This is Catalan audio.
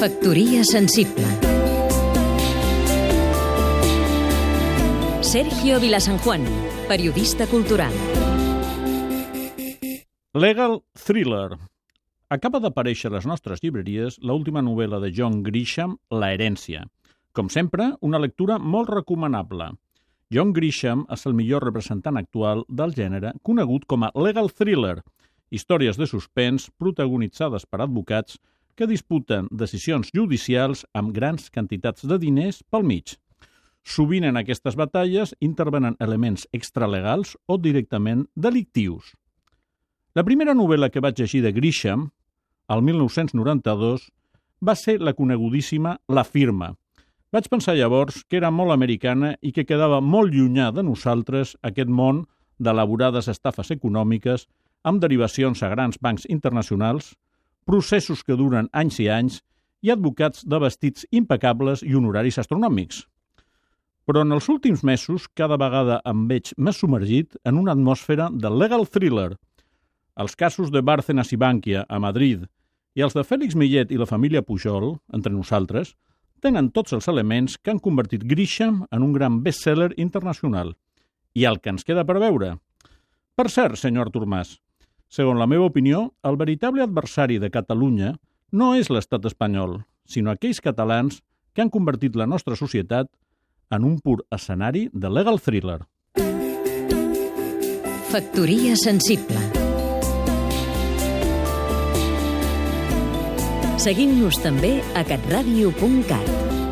Factoria sensible Sergio Vilasanjuan, periodista cultural Legal Thriller Acaba d'aparèixer a les nostres llibreries l'última novel·la de John Grisham, La herència. Com sempre, una lectura molt recomanable. John Grisham és el millor representant actual del gènere conegut com a legal thriller, històries de suspens protagonitzades per advocats que disputen decisions judicials amb grans quantitats de diners pel mig. Sovint en aquestes batalles intervenen elements extralegals o directament delictius. La primera novel·la que vaig llegir de Grisham, al 1992, va ser la conegudíssima La firma. Vaig pensar llavors que era molt americana i que quedava molt llunyà de nosaltres aquest món d'elaborades estafes econòmiques amb derivacions a grans bancs internacionals, processos que duren anys i anys i advocats de vestits impecables i honoraris astronòmics. Però en els últims mesos cada vegada em veig més submergit en una atmosfera de legal thriller. Els casos de Bárcenas i Bànquia a Madrid i els de Fèlix Millet i la família Pujol, entre nosaltres, tenen tots els elements que han convertit Grisham en un gran bestseller internacional. I el que ens queda per veure. Per cert, senyor Turmàs, Segons la meva opinió, el veritable adversari de Catalunya no és l'estat espanyol, sinó aquells catalans que han convertit la nostra societat en un pur escenari de legal thriller. Factoria sensible Seguim-nos també a catradio.cat